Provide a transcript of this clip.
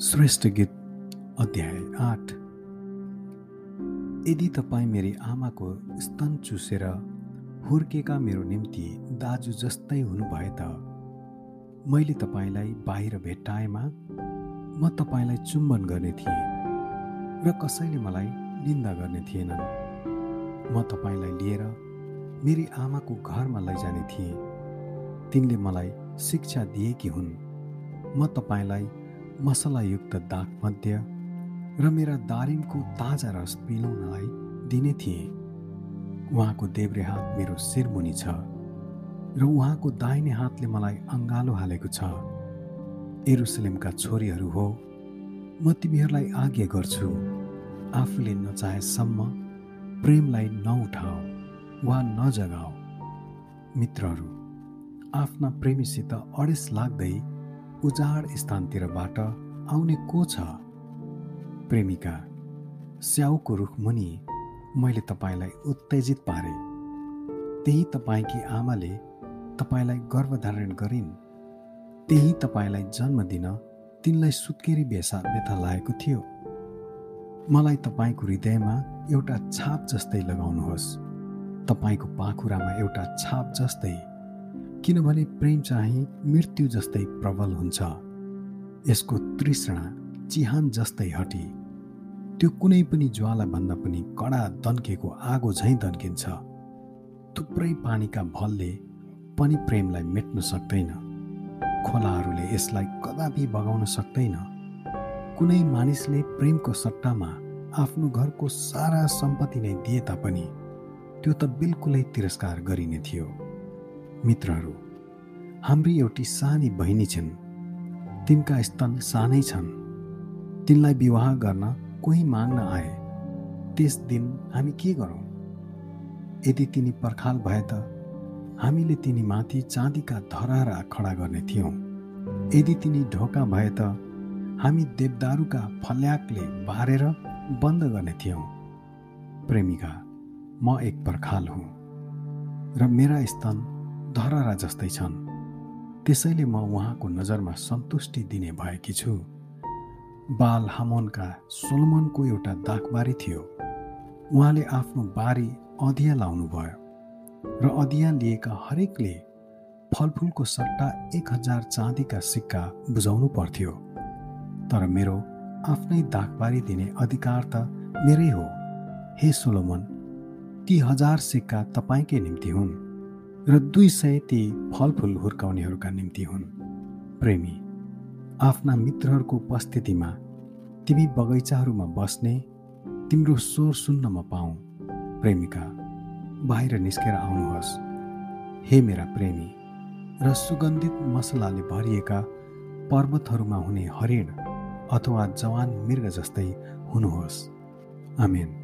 श्रेष्ठ गीत अध्याय आठ। यदि तपाईँ मेरी आमाको स्तन चुसेर हुर्केका मेरो निम्ति दाजु जस्तै हुनुभए त मैले तपाईँलाई बाहिर भेट्टाएमा म तपाईँलाई चुम्बन गर्ने थिएँ र कसैले मलाई निन्दा गर्ने थिएनन्। म तपाईँलाई लिएर मेरी आमाको घरमा लैजाने थिएँ। तिनले मलाई शिक्षा दिएकी हुन्। म तपाईँलाई मसलायुक्त दागमध्य र मेरा दारिमको ताजा रस पिलाउनलाई दिने थिएँ। उहाँको देब्रे हात मेरो शिरमुनि छ र उहाँको दाहिने हातले मलाई अङ्गालो हालेको छ। एरुसलेमका छोरीहरू हो म तिमीहरूलाई आज्ञा गर्छु आफूले नचाहेसम्म प्रेमलाई नउठाओ वा नजगाओ। मित्रहरू आफ्ना प्रेमीसित अडेस लाग्दै उजाड स्थानतिरबाट आउने को छ? प्रेमिका स्याउको रुख मुनि मैले तपाईँलाई उत्तेजित पारे। त्यही तपाईँकी आमाले तपाईँलाई गर्भधारण गरिन्। त्यही तपाईँलाई जन्म दिन तिनलाई सुत्केरी बेसा व्यथा लागेको थियो। मलाई तपाईँको हृदयमा एउटा छाप जस्तै लगाउनुहोस्। तपाईँको पाखुरामा एउटा छाप जस्तै किनभने प्रेम चाहिँ मृत्यु जस्तै प्रबल हुन्छ। यसको तृष्णा चिहान जस्तै हटी। त्यो कुनै पनि ज्वालाभन्दा पनि कडा दन्केको आगो झैँ दन्किन्छ। थुप्रै पानीका भलले पनि प्रेमलाई मेट्न सक्दैन। खोलाहरूले यसलाई कदापि बगाउन सक्दैन। कुनै मानिसले प्रेमको सट्टामा आफ्नो घरको सारा सम्पत्ति नै दिए तापनि त्यो त बिल्कुलै तिरस्कार गरिने थियो। मित्रहरू हाम्री एउटी सानी बहिनी छिन्। तिनका स्तन सानै छन्। तिनलाई विवाह गर्न कोही माग्न आए। त्यस दिन हामी के गरौँ? यदि तिनी पर्खाल भए त हामीले तिनीमाथि चाँदीका धरारा खडा गर्ने थियौँ। यदि तिनी ढोका भए त हामी देवदारूका फल्याकले बारेर बन्द गर्ने थियौँ। प्रेमिका म एक पर्खाल हुँ र मेरा स्तन धरहरा जस्तै छन्। त्यसैले म उहाँको नजरमा सन्तुष्टि दिने भएकी छु। बाल हामोनका सोलमनको एउटा दागबारी थियो। उहाँले आफ्नो बारी अधिया लाउनु भयो र अधिया लिएका हरेकले फलफुलको सट्टा एक हजार चाँदीका सिक्का बुझाउनु पर्थ्यो। तर मेरो आफ्नै दागबारी दिने अधिकार त मेरै हो। हे सोलोमन ती हजार सिक्का तपाईँकै निम्ति हुन्। र दुई सय ती फलफुल हुर्काउनेहरूका निम्ति हुन्। प्रेमी आफ्ना मित्रहरूको उपस्थितिमा तिमी बगैँचाहरूमा बस्ने तिम्रो स्वर सुन्न म पाऊ। प्रेमिका बाहिर निस्केर आउनुहोस्। हे मेरा प्रेमी र सुगन्धित मसलाले भरिएका पर्वतहरूमा हुने हरिण अथवा जवान मृग जस्तै हुनुहोस्। आमेन।